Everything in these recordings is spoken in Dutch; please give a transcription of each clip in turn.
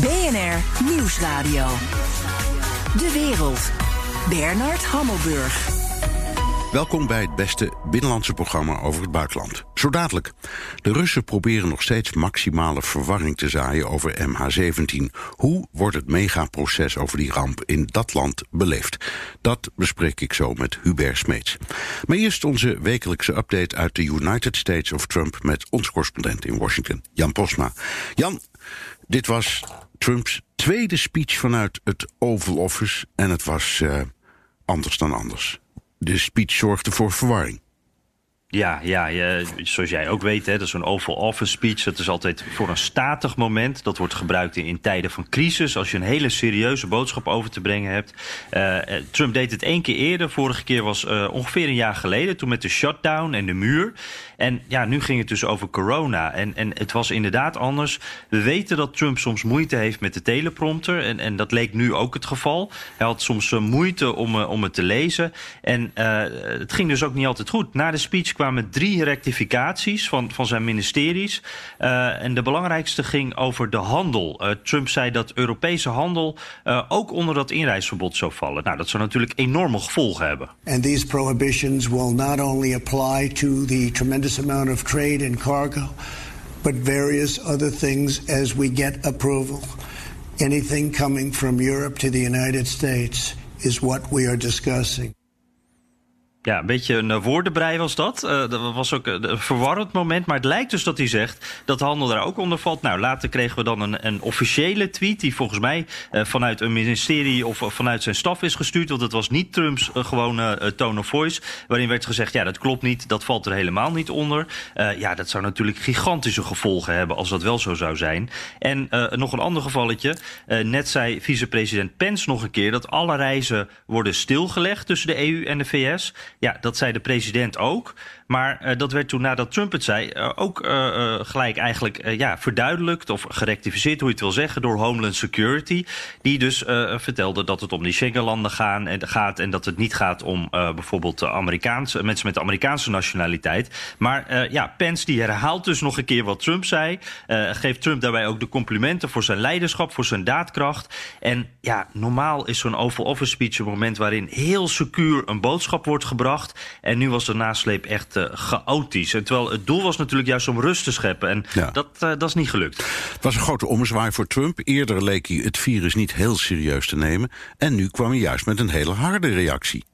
BNR Nieuwsradio. De wereld. Bernard Hammelburg. Welkom bij het beste binnenlandse programma over het buitenland. Zo dadelijk. De Russen proberen nog steeds maximale verwarring te zaaien over MH17. Hoe wordt het megaproces over die ramp in dat land beleefd? Dat bespreek ik zo met Hubert Smeets. Maar eerst onze wekelijkse update uit de United States of Trump met ons correspondent in Washington, Jan Posma. Jan, dit was Trumps tweede speech vanuit het Oval Office en het was uh, anders dan anders. De speech zorgde voor verwarring. Ja, ja, zoals jij ook weet, hè, dat is zo'n Oval Office speech. Dat is altijd voor een statig moment. Dat wordt gebruikt in, tijden van crisis. Als je een hele serieuze boodschap over te brengen hebt. Uh, Trump deed het één keer eerder. Vorige keer was uh, ongeveer een jaar geleden. Toen met de shutdown en de muur. En ja, nu ging het dus over corona. En, en het was inderdaad anders. We weten dat Trump soms moeite heeft met de teleprompter. En, en dat leek nu ook het geval. Hij had soms moeite om, om het te lezen. En het ging dus ook niet altijd goed. Na de speech kwamen drie rectificaties van, van zijn ministeries. Uh, en de belangrijkste ging over de handel. Uh, Trump zei dat Europese handel uh, ook onder dat inreisverbod zou vallen. Nou, dat zou natuurlijk enorme gevolgen hebben. And these prohibitions will not only apply to the tremendous amount of trade and cargo, but various other things as we get approval. Anything coming from Europe to the United States is what we are discussing. Ja, een beetje een woordenbrei was dat. Uh, dat was ook een verwarrend moment. Maar het lijkt dus dat hij zegt dat de handel daar ook onder valt. Nou, later kregen we dan een, een officiële tweet... die volgens mij vanuit een ministerie of vanuit zijn staf is gestuurd. Want het was niet Trumps gewone tone of voice. Waarin werd gezegd, ja, dat klopt niet. Dat valt er helemaal niet onder. ja, dat zou natuurlijk gigantische gevolgen hebben... als dat wel zo zou zijn. En nog een ander gevalletje. net zei vicepresident Pence nog een keer... dat alle reizen worden stilgelegd tussen de EU en de VS... Ja, dat zei de president ook. Maar uh, dat werd toen nadat Trump het zei uh, ook uh, gelijk eigenlijk ja, verduidelijkt of gerectificeerd, hoe je het wil zeggen, door Homeland Security. Die dus vertelde dat het om die Schengenlanden gaan en, gaat en dat het niet gaat om bijvoorbeeld Amerikaanse, mensen met de Amerikaanse nationaliteit. Maar ja, Pence die herhaalt dus nog een keer wat Trump zei. geeft Trump daarbij ook de complimenten voor zijn leiderschap, voor zijn daadkracht. En ja, normaal is zo'n Oval Office speech een moment waarin heel secuur een boodschap wordt gebracht. En nu was de nasleep echt chaotisch. En terwijl het doel was natuurlijk juist om rust te scheppen. En ja. dat, uh, dat is niet gelukt. Het was een grote ommezwaai voor Trump. Eerder leek hij het virus niet heel serieus te nemen. En nu kwam hij juist met een hele harde reactie.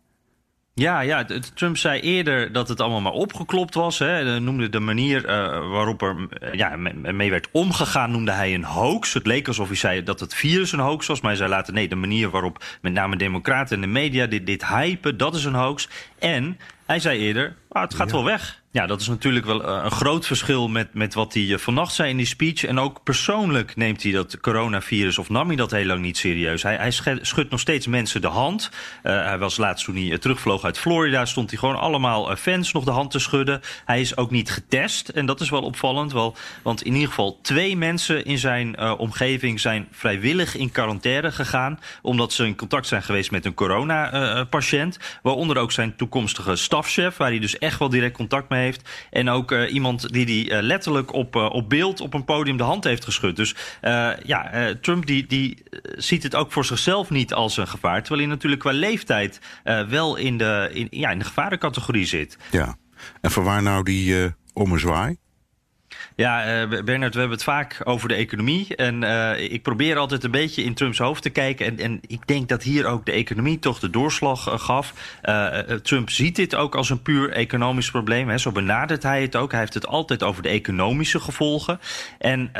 Ja, ja, Trump zei eerder dat het allemaal maar opgeklopt was. Hè. Noemde de manier uh, waarop er ja, mee werd omgegaan, noemde hij een hoax. Het leek alsof hij zei dat het virus een hoax was. Maar hij zei later, nee, de manier waarop met name democraten en de media dit, dit hypen, dat is een hoax. En hij zei eerder, ah, het gaat ja. wel weg. Ja, dat is natuurlijk wel een groot verschil met, met wat hij vannacht zei in die speech. En ook persoonlijk neemt hij dat coronavirus, of nam hij dat heel lang niet serieus. Hij, hij schudt nog steeds mensen de hand. Uh, hij was laatst toen hij terugvloog uit Florida, stond hij gewoon allemaal fans nog de hand te schudden. Hij is ook niet getest en dat is wel opvallend. Wel, want in ieder geval twee mensen in zijn omgeving zijn vrijwillig in quarantaine gegaan. Omdat ze in contact zijn geweest met een corona-patiënt. Uh, waaronder ook zijn toekomstige stafchef, waar hij dus echt wel direct contact mee heeft. En ook uh, iemand die die uh, letterlijk op, uh, op beeld op een podium de hand heeft geschud. Dus ja, Trump die, die ziet het ook voor zichzelf niet als een gevaar. Terwijl hij natuurlijk qua leeftijd wel in de, in, ja, in de gevarencategorie zit. Ja, en voor waar nou die ommezwaai? Ja, uh, Bernard, we hebben het vaak over de economie. En uh, ik probeer altijd een beetje in Trumps hoofd te kijken. En, en ik denk dat hier ook de economie toch de doorslag uh, gaf. Trump ziet dit ook als een puur economisch probleem. Hè. Zo benadert hij het ook. Hij heeft het altijd over de economische gevolgen. En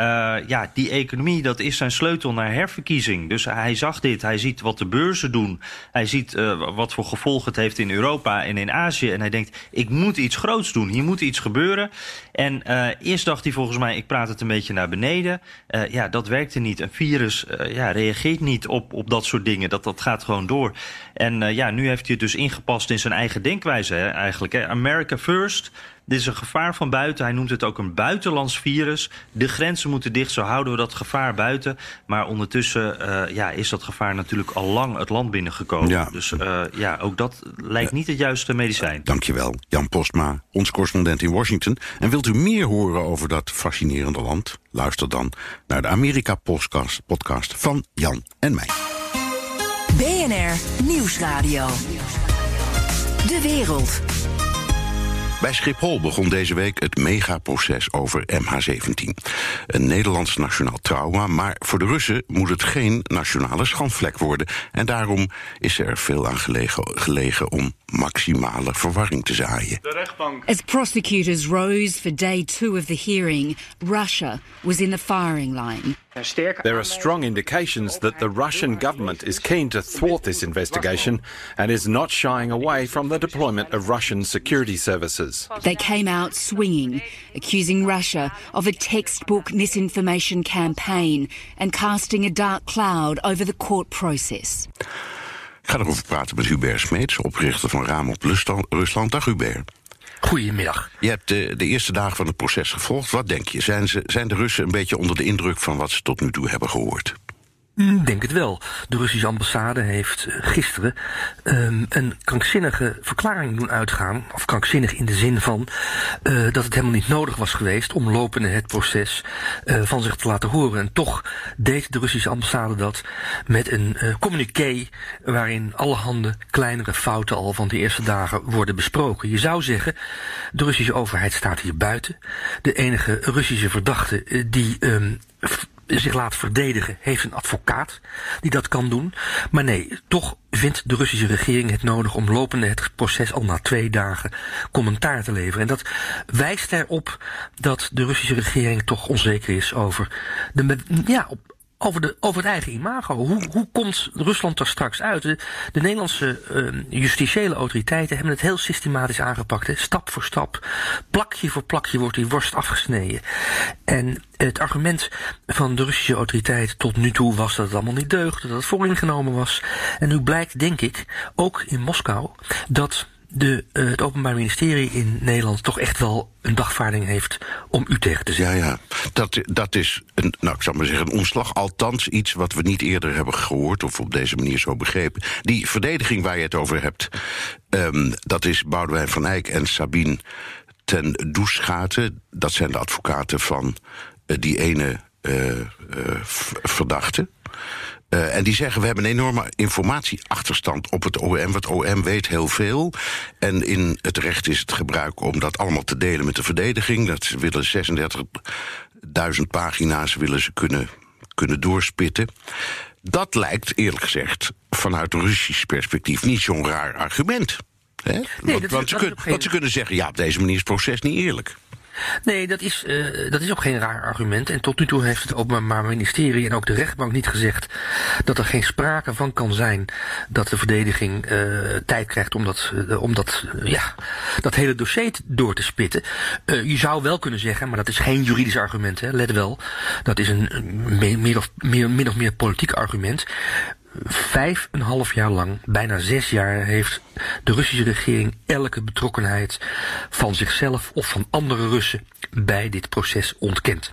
ja, die economie, dat is zijn sleutel naar herverkiezing. Dus hij zag dit. Hij ziet wat de beurzen doen. Hij ziet wat voor gevolgen het heeft in Europa en in Azië. En hij denkt, ik moet iets groots doen. Hier moet iets gebeuren. En eerst dacht hij volgens mij, ik praat het een beetje naar beneden. Uh, ja, dat werkte niet. Een virus uh, ja, reageert niet op, op dat soort dingen. Dat, dat gaat gewoon door. En ja, nu heeft hij het dus ingepast in zijn eigen denkwijze hè, eigenlijk. Hè. America first. Dit is een gevaar van buiten. Hij noemt het ook een buitenlands virus. De grenzen moeten dicht, zo houden we dat gevaar buiten. Maar ondertussen uh, ja, is dat gevaar natuurlijk al lang het land binnengekomen. Ja. Dus uh, ja, ook dat lijkt niet het juiste medicijn. Dankjewel, Jan Postma, ons correspondent in Washington. En wilt u meer horen over dat fascinerende land? Luister dan naar de Amerika-podcast van Jan en mij. BNR Nieuwsradio. De wereld. Bij Schiphol begon deze week het megaproces over MH17. Een Nederlands nationaal trauma, maar voor de Russen moet het geen nationale schandvlek worden. En daarom is er veel aan gelegen, gelegen om maximale verwarring te zaaien. De rechtbank. As prosecutors rose for day two of the hearing, Russia was in the firing line. There are strong indications that the Russian government is keen to thwart this investigation and is not shying away from the deployment of Russian security services. They came out swinging, accusing Russia of a textbook misinformation campaign and casting a dark cloud over the court process. Ik ga erover praten met Hubert Smeets, oprichter van Raam op Rusland. Dag Hubert. Goedemiddag. Je hebt de, de, eerste dagen van het proces gevolgd. Wat denk je? Zijn, ze, zijn de Russen een beetje onder de indruk van wat ze tot nu toe hebben gehoord? Mm, denk het wel. De Russische ambassade heeft eh, gisteren um, een krankzinnige verklaring doen uitgaan. Of krankzinnig in de zin van uh, dat het helemaal niet nodig was geweest om lopende het proces uh, van zich te laten horen. En toch deed de Russische ambassade dat met een uh, communiqué waarin allerhande kleinere fouten al van de eerste dagen worden besproken. Je zou zeggen, de Russische overheid staat hier buiten. De enige Russische verdachte die um, zich laat verdedigen, heeft een advocaat die dat kan doen. Maar nee, toch vindt de Russische regering het nodig om lopende het proces al na twee dagen commentaar te leveren. En dat wijst erop dat de Russische regering toch onzeker is over de, ja, op, over, de, over het eigen imago. Hoe, hoe komt Rusland er straks uit? De, de Nederlandse uh, justitiële autoriteiten hebben het heel systematisch aangepakt. Hè? Stap voor stap, plakje voor plakje wordt die worst afgesneden. En het argument van de Russische autoriteiten tot nu toe was dat het allemaal niet deugde, dat het vooringenomen was. En nu blijkt, denk ik, ook in Moskou, dat de, uh, het Openbaar Ministerie in Nederland toch echt wel een dagvaarding heeft om u tegen te zeggen. Ja, ja. Dat, dat is een, nou, ik zou maar zeggen, een omslag. Althans, iets wat we niet eerder hebben gehoord of op deze manier zo begrepen. Die verdediging waar je het over hebt, um, dat is Boudewijn van Eyck en Sabine ten Doeschaten. Dat zijn de advocaten van uh, die ene uh, verdachte. Uh, en die zeggen, we hebben een enorme informatieachterstand op het OM. Want OM weet heel veel. En in het recht is het gebruik om dat allemaal te delen met de verdediging. Dat ze willen 36.000 pagina's willen ze kunnen, kunnen doorspitten. Dat lijkt, eerlijk gezegd, vanuit Russisch perspectief niet zo'n raar argument. Hè? Nee, want, want, ze, kun, want ze kunnen zeggen, ja, op deze manier is het proces niet eerlijk. Nee, dat is, uh, dat is ook geen raar argument. En tot nu toe heeft het Openbaar Ministerie en ook de rechtbank niet gezegd dat er geen sprake van kan zijn dat de verdediging uh, tijd krijgt om dat, uh, om dat, ja, dat hele dossier door te spitten. je zou wel kunnen zeggen, maar dat is geen juridisch argument, hè, let wel. Dat is een meer of min of meer politiek argument vijf en half jaar lang, bijna zes jaar, heeft de Russische regering elke betrokkenheid van zichzelf of van andere Russen bij dit proces ontkend.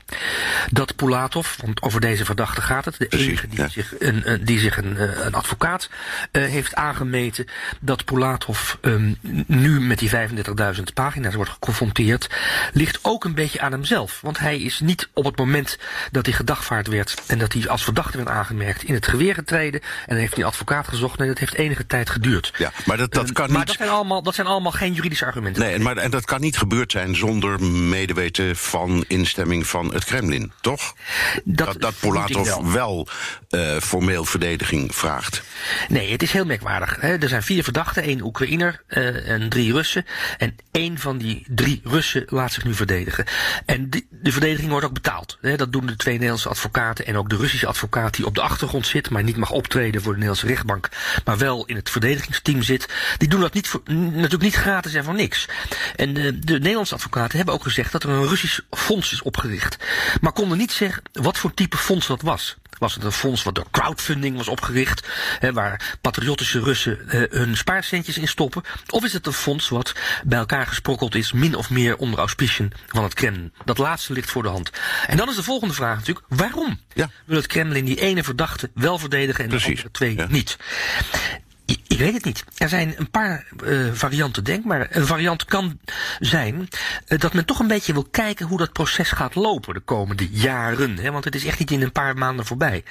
Dat Pulatov, want over deze verdachte gaat het, de enige die zich een, die zich een, eh, een advocaat uh, heeft aangemeten, dat Pulatov um, nu met die 35.000 pagina's wordt geconfronteerd, ligt ook een beetje aan hemzelf. Want hij is niet op het moment dat hij gedagvaard werd en dat hij als verdachte werd aangemerkt in het geweer getreden en heeft hij een advocaat gezocht. Nee, dat heeft enige tijd geduurd. Ja, maar dat, dat kan uh, maar niet... dat zijn, allemaal, dat zijn allemaal geen juridische argumenten. Nee, maar en dat kan niet gebeurd zijn zonder medeweten van instemming van het Kremlin, toch? Dat, dat, dat Polatov wel, wel uh, formeel verdediging vraagt. Nee, het is heel merkwaardig. Hè. Er zijn vier verdachten, één Oekraïner uh, en drie Russen. En één van die drie Russen laat zich nu verdedigen. En die, de verdediging wordt ook betaald. Hè. Dat doen de twee Nederlandse advocaten en ook de Russische advocaat die op de achtergrond zit, maar niet mag optreden voor de Nederlandse rechtbank, maar wel in het verdedigingsteam zit. Die doen dat niet voor, natuurlijk niet gratis en voor niks. En de, de Nederlandse advocaten hebben ook gezegd dat er een Russisch fonds is opgericht. Maar konden niet zeggen wat voor type fonds dat was. Was het een fonds wat door crowdfunding was opgericht, hè, waar patriotische Russen eh, hun spaarcentjes in stoppen? Of is het een fonds wat bij elkaar gesprokkeld is, min of meer onder auspiciën van het Kremlin? Dat laatste ligt voor de hand. En dan is de volgende vraag natuurlijk, waarom Ja. wil het Kremlin die ene verdachte wel verdedigen en Precies, de andere twee ja. niet? Weet het niet. Er zijn een paar eh, varianten denkbaar. Een variant kan zijn eh, dat men toch een beetje wil kijken hoe dat proces gaat lopen de komende jaren. Hè, want het is echt niet in een paar maanden voorbij.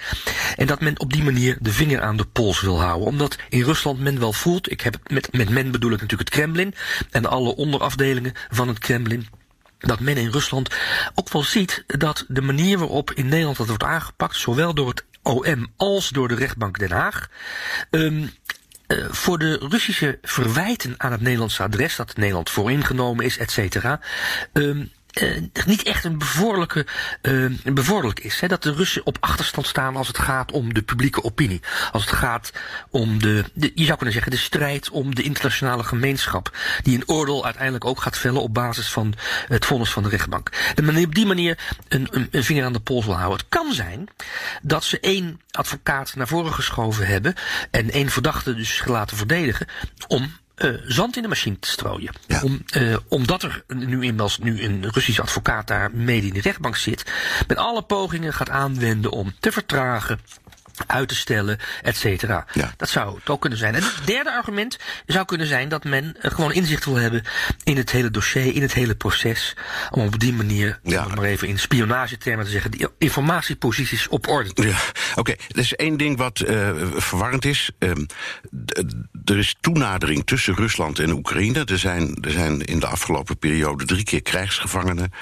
En dat men op die manier de vinger aan de pols wil houden. Omdat in Rusland men wel voelt, ik heb met, met men bedoel ik natuurlijk het Kremlin en alle onderafdelingen van het Kremlin dat men in Rusland ook wel ziet dat de manier waarop in Nederland dat wordt aangepakt, zowel door het OM als door de rechtbank Den Haag, ehm, eh, voor de Russische verwijten aan het Nederlandse adres, dat Nederland vooringenomen is, et cetera, ehm, eh, niet echt een bevorderlijke, eh, bevorderlijk is. Hè? Dat de Russen op achterstand staan als het gaat om de publieke opinie. Als het gaat om de, de, je zou kunnen zeggen, de strijd om de internationale gemeenschap. Die een oordeel uiteindelijk ook gaat vellen op basis van het vonnis van de rechtbank. Manier, op die manier een, een, een vinger aan de pols wil houden. Het kan zijn dat ze één advocaat naar voren geschoven hebben en één verdachte dus laten verdedigen om eh, zand in de machine te strooien. Ja. Om, eh, omdat er nu inmiddels nu een Russisch advocaat daar mede in de rechtbank zit, met alle pogingen gaat aanwenden om te vertragen. Uit te stellen, et cetera. Ja. Dat zou het ook kunnen zijn. En het derde argument zou kunnen zijn dat men eh, gewoon inzicht wil hebben in het hele dossier, in het hele proces. Om op die manier, Ja. om het maar even in spionagetermen te zeggen, die informatieposities op orde te Ja, oké. Er is één ding wat eh, verwarrend is. Ehm, er is toenadering tussen Rusland en Oekraïne. Er zijn, er zijn in de afgelopen periode drie keer krijgsgevangenen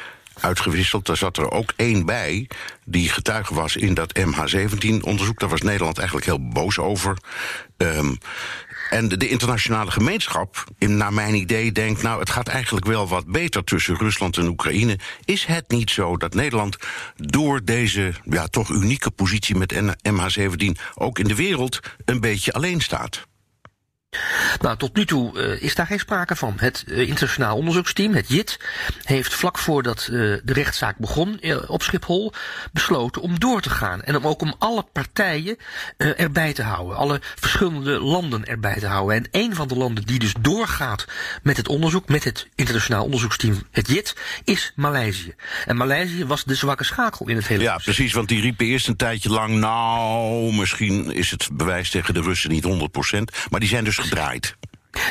uitgewisseld. Daar zat er ook één bij die getuige was in dat MH17-onderzoek. Daar was Nederland eigenlijk heel boos over. Ehm, en de, internationale gemeenschap, naar mijn idee, denkt... nou, het gaat eigenlijk wel wat beter tussen Rusland en Oekraïne. Is het niet zo dat Nederland door deze ja, toch unieke positie met N- MH17... ook in de wereld een beetje alleen staat? Nou, tot nu toe eh, is daar geen sprake van. Het eh, internationaal onderzoeksteam, het JIT, heeft vlak voordat eh, de rechtszaak begon op Schiphol besloten om door te gaan. En om ook om alle partijen erbij te houden. Alle verschillende landen erbij te houden. En een van de landen die dus doorgaat met het onderzoek, met het internationaal onderzoeksteam, het JIT, is Maleisië. En Maleisië was de zwakke schakel in het hele Ja, proces. precies, want die riepen eerst een tijdje lang... nou, misschien is het bewijs tegen de Russen niet 100%, maar die zijn dus gedraaid.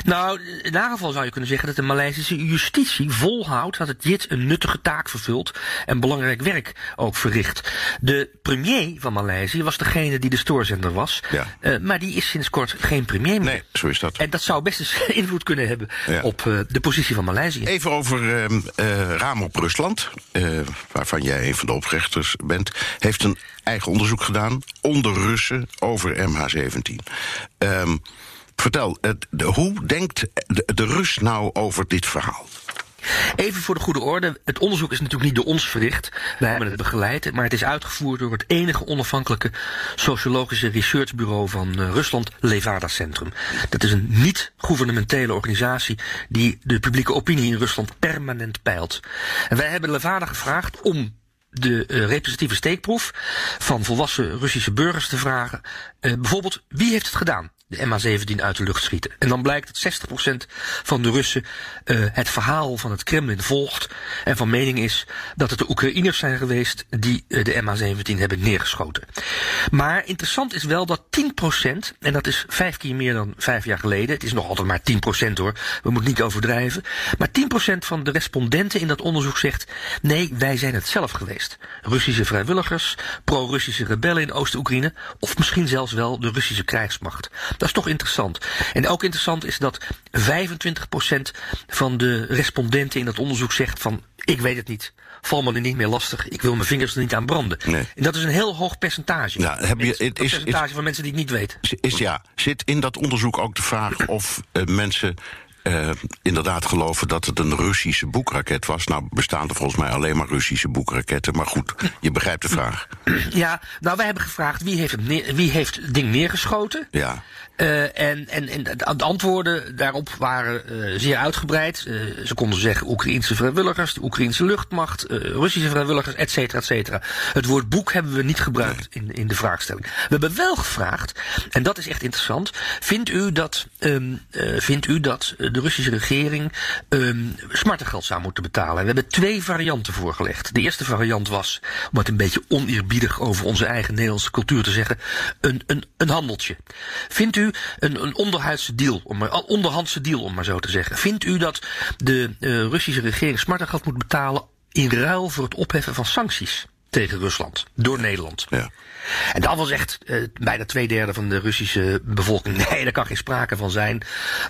Nou, in ieder geval zou je kunnen zeggen dat de Maleisische justitie volhoudt dat het JIT een nuttige taak vervult en belangrijk werk ook verricht. De premier van Maleisië was degene die de stoorzender was, Ja. Eh, maar die is sinds kort geen premier meer. Nee, zo is dat. En dat zou best eens invloed kunnen hebben Ja. op eh, de positie van Maleisië. Even over eh, Raam op Rusland, waarvan jij een van de oprichters bent, heeft een eigen onderzoek gedaan onder Russen over MH17. Ehm, vertel, hoe denkt de, Rus nou over dit verhaal? Even voor de goede orde, het onderzoek is natuurlijk niet door ons verricht. Wij hebben het begeleid, maar het is uitgevoerd door het enige onafhankelijke sociologische researchbureau van eh, Rusland, Levada Centrum. Dat is een niet-gouvernementele organisatie die de publieke opinie in Rusland permanent peilt. En wij hebben Levada gevraagd om de eh, representatieve steekproef van volwassen Russische burgers te vragen. eh, bijvoorbeeld, wie heeft het gedaan? De MH17 uit de lucht schieten. En dan blijkt dat 60% van de Russen eh, het verhaal van het Kremlin volgt. En van mening is dat het de Oekraïners zijn geweest die eh, de MH17 hebben neergeschoten. Maar interessant is wel dat 10%, en dat is vijf keer meer dan vijf jaar geleden. Het is nog altijd maar 10% hoor. We moeten niet overdrijven. Maar 10% van de respondenten in dat onderzoek zegt: nee, wij zijn het zelf geweest. Russische vrijwilligers, pro-Russische rebellen in Oost-Oekraïne, of misschien zelfs wel de Russische krijgsmacht. Dat is toch interessant. En ook interessant is dat 25% van de respondenten in dat onderzoek zegt van ik weet het niet. Val me er niet meer lastig. Ik wil mijn vingers er niet aan branden. Nee. En dat is een heel hoog percentage. Ja, heb je- het is- percentage is- van mensen die het niet weten. Is, ja, zit in dat onderzoek ook de vraag of eh, mensen uh, inderdaad geloven dat het een Russische boekraket was. Nou bestaan er volgens mij alleen maar Russische boekraketten. Maar goed, je begrijpt de vraag. Ja, nou wij hebben gevraagd wie heeft het, wie heeft het ding neergeschoten. Ja. Uh, en, en, en de antwoorden daarop waren uh, zeer uitgebreid. Ze konden zeggen Oekraïnse vrijwilligers, de Oekraïnse luchtmacht, Russische vrijwilligers, et cetera, et cetera. Het woord boek hebben we niet gebruikt in, in de vraagstelling. We hebben wel gevraagd, en dat is echt interessant, vindt u dat, um, vindt u dat de Russische regering um, smartengeld zou moeten betalen? We hebben twee varianten voorgelegd. De eerste variant was, om het een beetje oneerbiedig over onze eigen Nederlandse cultuur te zeggen, een, een, een handeltje. Vindt u een, een onderhuidse deal, om maar, onderhandse deal om maar zo te zeggen. Vindt u dat de uh, Russische regering smartengeld moet betalen in ruil voor het opheffen van sancties tegen Rusland door Nederland? Ja. En dan was echt uh, bijna twee derde van de Russische bevolking. Nee, daar kan geen sprake van zijn.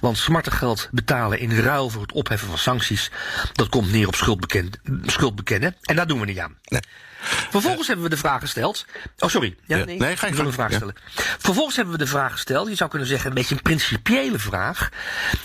Want smartengeld betalen in ruil voor het opheffen van sancties. dat komt neer op schuld, beken schuld bekennen. En daar doen we niet aan. Nee. Vervolgens hebben we de vraag gesteld. Oh, sorry. Ja, nee, nee, ga ik wil een vraag stellen. Vervolgens hebben we de vraag gesteld. Je zou kunnen zeggen, een beetje een principiële vraag.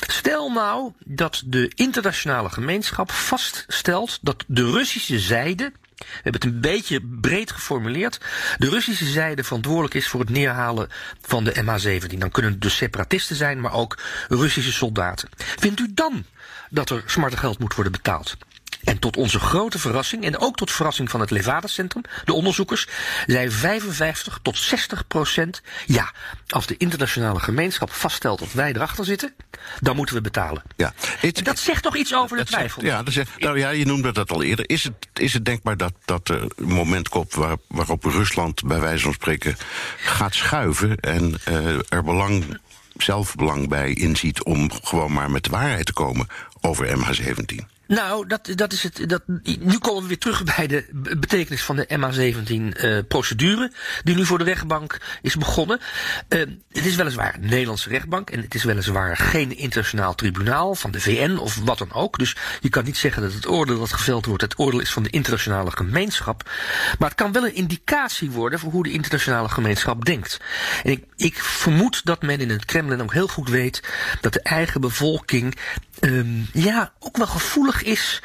Stel nou dat de internationale gemeenschap vaststelt dat de Russische zijde. We hebben het een beetje breed geformuleerd. De Russische zijde verantwoordelijk is voor het neerhalen van de MH17. Dan kunnen het dus separatisten zijn, maar ook Russische soldaten. Vindt u dan dat er smarte geld moet worden betaald? En tot onze grote verrassing, en ook tot verrassing van het Levada-centrum, de onderzoekers, zei 55 tot 60 procent, ja, als de internationale gemeenschap vaststelt dat wij erachter zitten, dan moeten we betalen. Ja, en dat zegt toch iets over de twijfel? Ja, dat zegt, nou ja, je noemde dat al eerder. Is het, is het denkbaar dat, dat er een moment komt waar, waarop Rusland bij wijze van spreken gaat schuiven en uh, er belang zelf belang bij inziet om gewoon maar met de waarheid te komen over MH17? Nou, dat, dat is het. Dat, nu komen we weer terug bij de betekenis van de MH17-procedure. Uh, die nu voor de rechtbank is begonnen. Uh, het is weliswaar een Nederlandse rechtbank. En het is weliswaar geen internationaal tribunaal van de VN of wat dan ook. Dus je kan niet zeggen dat het oordeel dat geveld wordt. het oordeel is van de internationale gemeenschap. Maar het kan wel een indicatie worden voor hoe de internationale gemeenschap denkt. En ik, ik vermoed dat men in het Kremlin ook heel goed weet dat de eigen bevolking. Um, ja, ook wel gevoelig is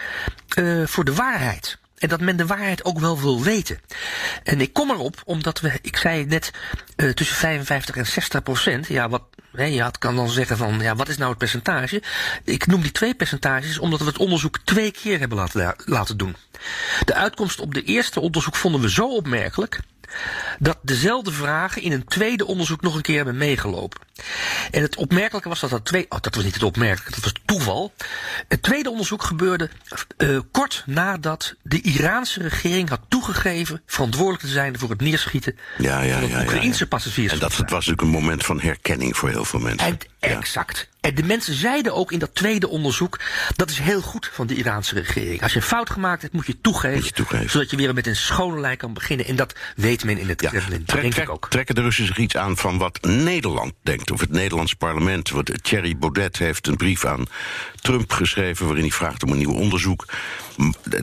uh, voor de waarheid. En dat men de waarheid ook wel wil weten. En ik kom erop omdat we, ik zei net, uh, tussen 55 en 60 procent. Ja, wat, hè, je had, kan dan zeggen van, ja, wat is nou het percentage? Ik noem die twee percentages omdat we het onderzoek twee keer hebben laten, laten doen. De uitkomst op de eerste onderzoek vonden we zo opmerkelijk dat dezelfde vragen in een tweede onderzoek nog een keer hebben meegelopen. En het opmerkelijke was dat dat twee, oh, dat was niet het opmerkelijke, dat was toeval. Het tweede onderzoek gebeurde uh, kort nadat de Iraanse regering had toegegeven verantwoordelijk te zijn voor het neerschieten ja, ja, van het ja, Oekraïnse passagiers. En dat was natuurlijk een moment van herkenning voor heel veel mensen. En, exact. En de mensen zeiden ook in dat tweede onderzoek, dat is heel goed van de Iraanse regering. Als je een fout gemaakt hebt, moet je toegeven, moet je toegeven. zodat je weer met een schone lijn kan beginnen. En dat weet men in het ja, Kremlin, trek, denk trek, ik ook. Trekken de Russen zich iets aan van wat Nederland denkt, of het Nederlands parlement. Want Thierry Baudet heeft een brief aan Trump geschreven waarin hij vraagt om een nieuw onderzoek.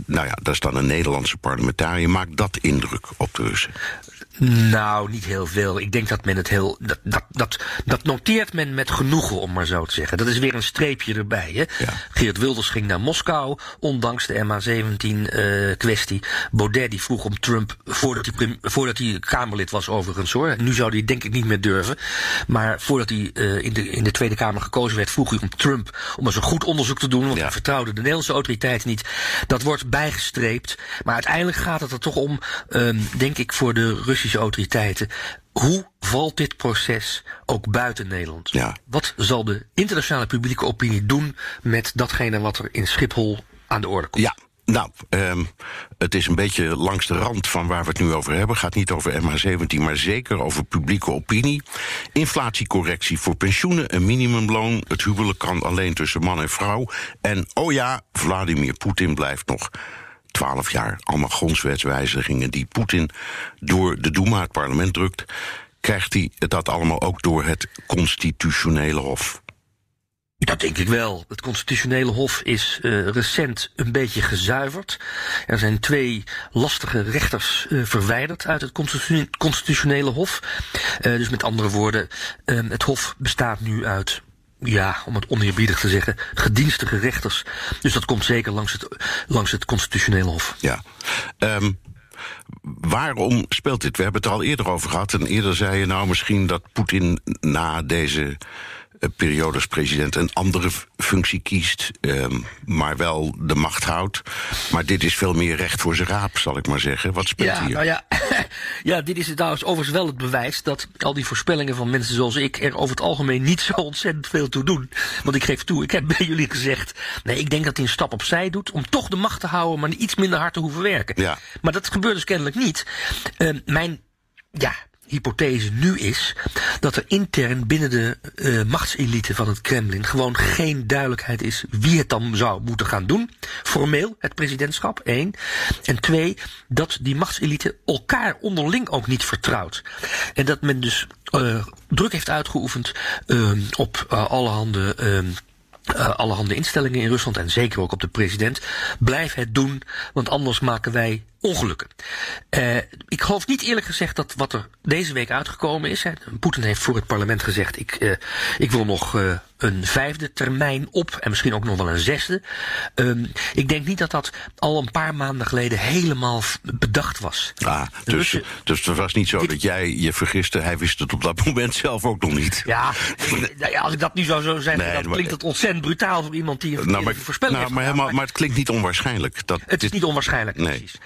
Nou ja, daar staat een Nederlandse parlementariër. Maakt dat indruk op de Russen? Nou, niet heel veel. Ik denk dat men het heel. Dat, dat, dat, dat noteert men met genoegen, om maar zo te zeggen. Dat is weer een streepje erbij. Hè? Ja. Geert Wilders ging naar Moskou, ondanks de MH17-kwestie. Uh, Baudet die vroeg om Trump, voordat hij, voordat hij Kamerlid was overigens hoor. Nu zou hij denk ik niet meer durven. Maar voordat hij uh, in, de, in de Tweede Kamer gekozen werd, vroeg hij om Trump om eens een goed onderzoek te doen. Want Ja. hij vertrouwde de Nederlandse autoriteiten niet. Dat wordt bijgestreept. Maar uiteindelijk gaat het er toch om, um, denk ik, voor de Russische autoriteiten. Hoe valt dit proces ook buiten Nederland? Ja. Wat zal de internationale publieke opinie doen met datgene wat er in Schiphol aan de orde komt? Ja, nou, um, het is een beetje langs de rand van waar we het nu over hebben. gaat niet over MH17, maar zeker over publieke opinie. Inflatiecorrectie voor pensioenen, een minimumloon. Het huwelijk kan alleen tussen man en vrouw. En oh ja, Vladimir Poetin blijft nog 12 jaar. Allemaal grondwetswijzigingen die Poetin door de Duma, het parlement, drukt. Krijgt hij dat allemaal ook door het constitutionele hof? Dat denk ik wel. Het constitutionele hof is uh, recent een beetje gezuiverd. Er zijn twee lastige rechters uh, verwijderd uit het constitu constitutionele hof. Uh, dus met andere woorden, het hof bestaat nu uit ja, om het oneerbiedig te zeggen, gedienstige rechters. Dus dat komt zeker langs het, langs het constitutionele hof. Ja. Um, waarom speelt dit? We hebben het er al eerder over gehad. En eerder zei je nou misschien dat Poetin na deze periode als president een andere functie kiest, ehm, maar wel de macht houdt. Maar dit is veel meer recht voor zijn raap, zal ik maar zeggen. Wat speelt ja, hier? Nou ja, ja, dit is trouwens overigens wel het bewijs dat al die voorspellingen van mensen zoals ik er over het algemeen niet zo ontzettend veel toe doen. Want ik geef toe, ik heb bij jullie gezegd, nee, ik denk dat hij een stap opzij doet om toch de macht te houden, maar iets minder hard te hoeven werken. Ja. Maar dat gebeurt dus kennelijk niet. Uh, mijn, ja, hypothese nu is dat er intern binnen de uh, machtselite van het Kremlin gewoon geen duidelijkheid is wie het dan zou moeten gaan doen. Formeel, het presidentschap, één. En twee, dat die machtselite elkaar onderling ook niet vertrouwt. En dat men dus uh, druk heeft uitgeoefend uh, op allerhande uh, allerhande instellingen in Rusland en zeker ook op de president. Blijf het doen, want anders maken wij ongelukken. Uh, ik geloof niet eerlijk gezegd dat wat er deze week uitgekomen is. Hè, Poetin heeft voor het parlement gezegd: ik, uh, ik wil nog uh, een vijfde termijn op en misschien ook nog wel een zesde. Um, ik denk niet dat dat al een paar maanden geleden helemaal bedacht was. Ah, dus, dus, dus het was niet zo dit, dat jij je vergiste. Hij wist het op dat moment zelf ook nog niet. Ja, ja als ik dat nu zou zo zeggen, nee, dan klinkt het ontzettend brutaal voor iemand die een nou, maar, voorspelling nou, heeft maar, gedaan, maar, maar, het klinkt niet onwaarschijnlijk. Dat het is niet onwaarschijnlijk, nee. precies.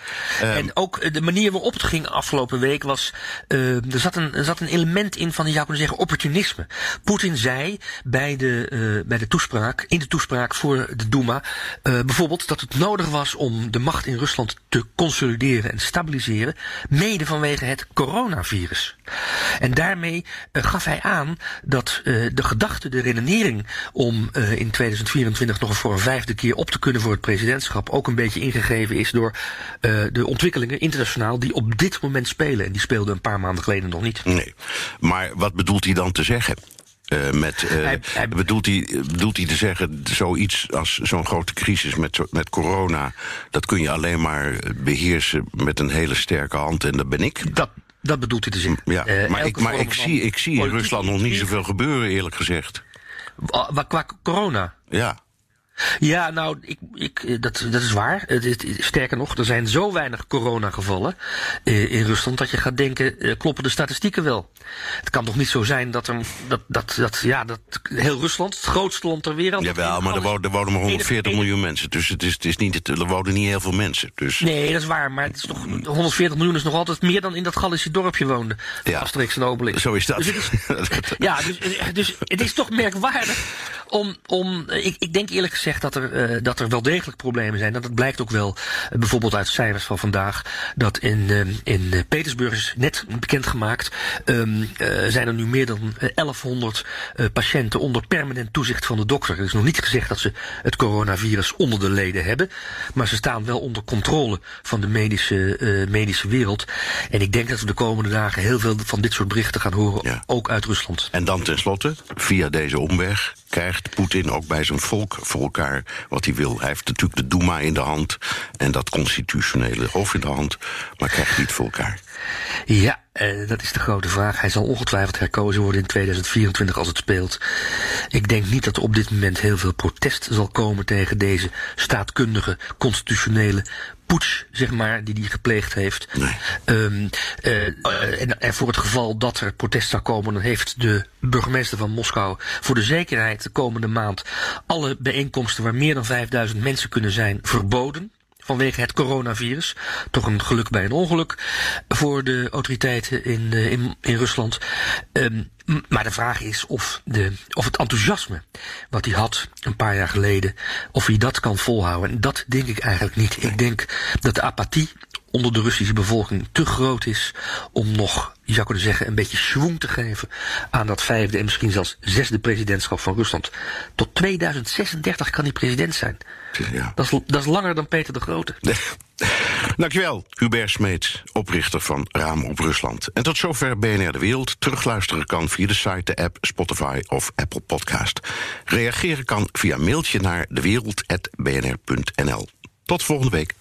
Um, en ook de manier waarop het ging afgelopen week was. Uh, er, zat een, zat een element in van, je zou kunnen zeggen, opportunisme. Poetin zei bij de, uh, bij de toespraak, in de toespraak voor de Duma, bijvoorbeeld dat het nodig was om de macht in Rusland te consolideren en stabiliseren, mede vanwege het coronavirus. En daarmee gaf hij aan dat de gedachte, de redenering om in 2024 nog voor een vijfde keer op te kunnen voor het presidentschap ook een beetje ingegeven is door de ontwikkelingen internationaal die op dit moment spelen. En die speelden een paar maanden geleden nog niet. Nee. Maar wat bedoelt hij dan te zeggen? Uh, met, uh, hij, hij, bedoelt, hij, bedoelt hij te zeggen, zoiets als zo'n grote crisis met, met corona, dat kun je alleen maar beheersen met een hele sterke hand en dat ben ik? Dat, dat bedoelt hij te zeggen. Ja, uh, maar ik, maar ik zie, ik zie in Rusland nog niet zoveel gebeuren, eerlijk gezegd. Qua, qua corona? Ja. Ja, nou, ik, ik, dat, dat is waar. Sterker nog, er zijn zo weinig coronagevallen uh, in Rusland dat je gaat denken, uh, kloppen de statistieken wel? Het kan toch niet zo zijn dat er, dat, dat, dat, ja, dat heel Rusland, het grootste land ter wereld. Jawel, maar er wonen, er wonen maar 140 miljoen mensen. Dus het is, het is niet, er wonen niet heel veel mensen. Dus. Nee, dat is waar. Maar het is toch, 140 miljoen is nog altijd meer dan in dat Gallische dorpje woonde. Ja, Asterix en Obelix. Zo is dat. Dus het is, ja, dus, dus het is toch merkwaardig om, om ik, ik denk eerlijk gezegd dat er, uh, dat er wel degelijk problemen zijn. Dat, dat blijkt ook wel uh, bijvoorbeeld uit cijfers van vandaag. Dat in, uh, in Petersburg is net bekendgemaakt. Um, zijn er nu meer dan 1100 patiënten onder permanent toezicht van de dokter. Er is nog niet gezegd dat ze het coronavirus onder de leden hebben. Maar ze staan wel onder controle van de medische, medische wereld. En ik denk dat we de komende dagen heel veel van dit soort berichten gaan horen. Ja. Ook uit Rusland. En dan tenslotte, via deze omweg, krijgt Poetin ook bij zijn volk voor wat hij wil. Hij heeft natuurlijk de Duma in de hand en dat constitutionele hof in de hand, maar krijgt niet voor elkaar. Ja, uh, dat is de grote vraag. Hij zal ongetwijfeld herkozen worden in 2024 als het speelt. Ik denk niet dat er op dit moment heel veel protest zal komen tegen deze staatkundige, constitutionele poets, zeg maar, die hij gepleegd heeft. Nee. Um, uh, en, en, voor het geval dat er protest zou komen, dan heeft de burgemeester van Moskou voor de zekerheid de komende maand alle bijeenkomsten waar meer dan 5000 mensen kunnen zijn verboden vanwege het coronavirus. Toch een geluk bij een ongeluk voor de autoriteiten in, uh, in, in Rusland. Um, maar de vraag is of, de, of het enthousiasme wat hij had een paar jaar geleden, of hij dat kan volhouden. En dat denk ik eigenlijk niet. Ik denk dat de apathie onder de Russische bevolking te groot is om nog, je zou kunnen zeggen, een beetje schwung te geven aan dat vijfde en misschien zelfs zesde presidentschap van Rusland. Tot 2036 kan hij president zijn. Ja. Dat, is, dat is langer dan Peter de Grote. Dankjewel, Hubert Smeets, oprichter van Raam op Rusland. En tot zover BNR De Wereld. Terugluisteren kan via de site, de app, Spotify of Apple Podcast. Reageren kan via mailtje naar dewereld.bnr.nl. Tot volgende week.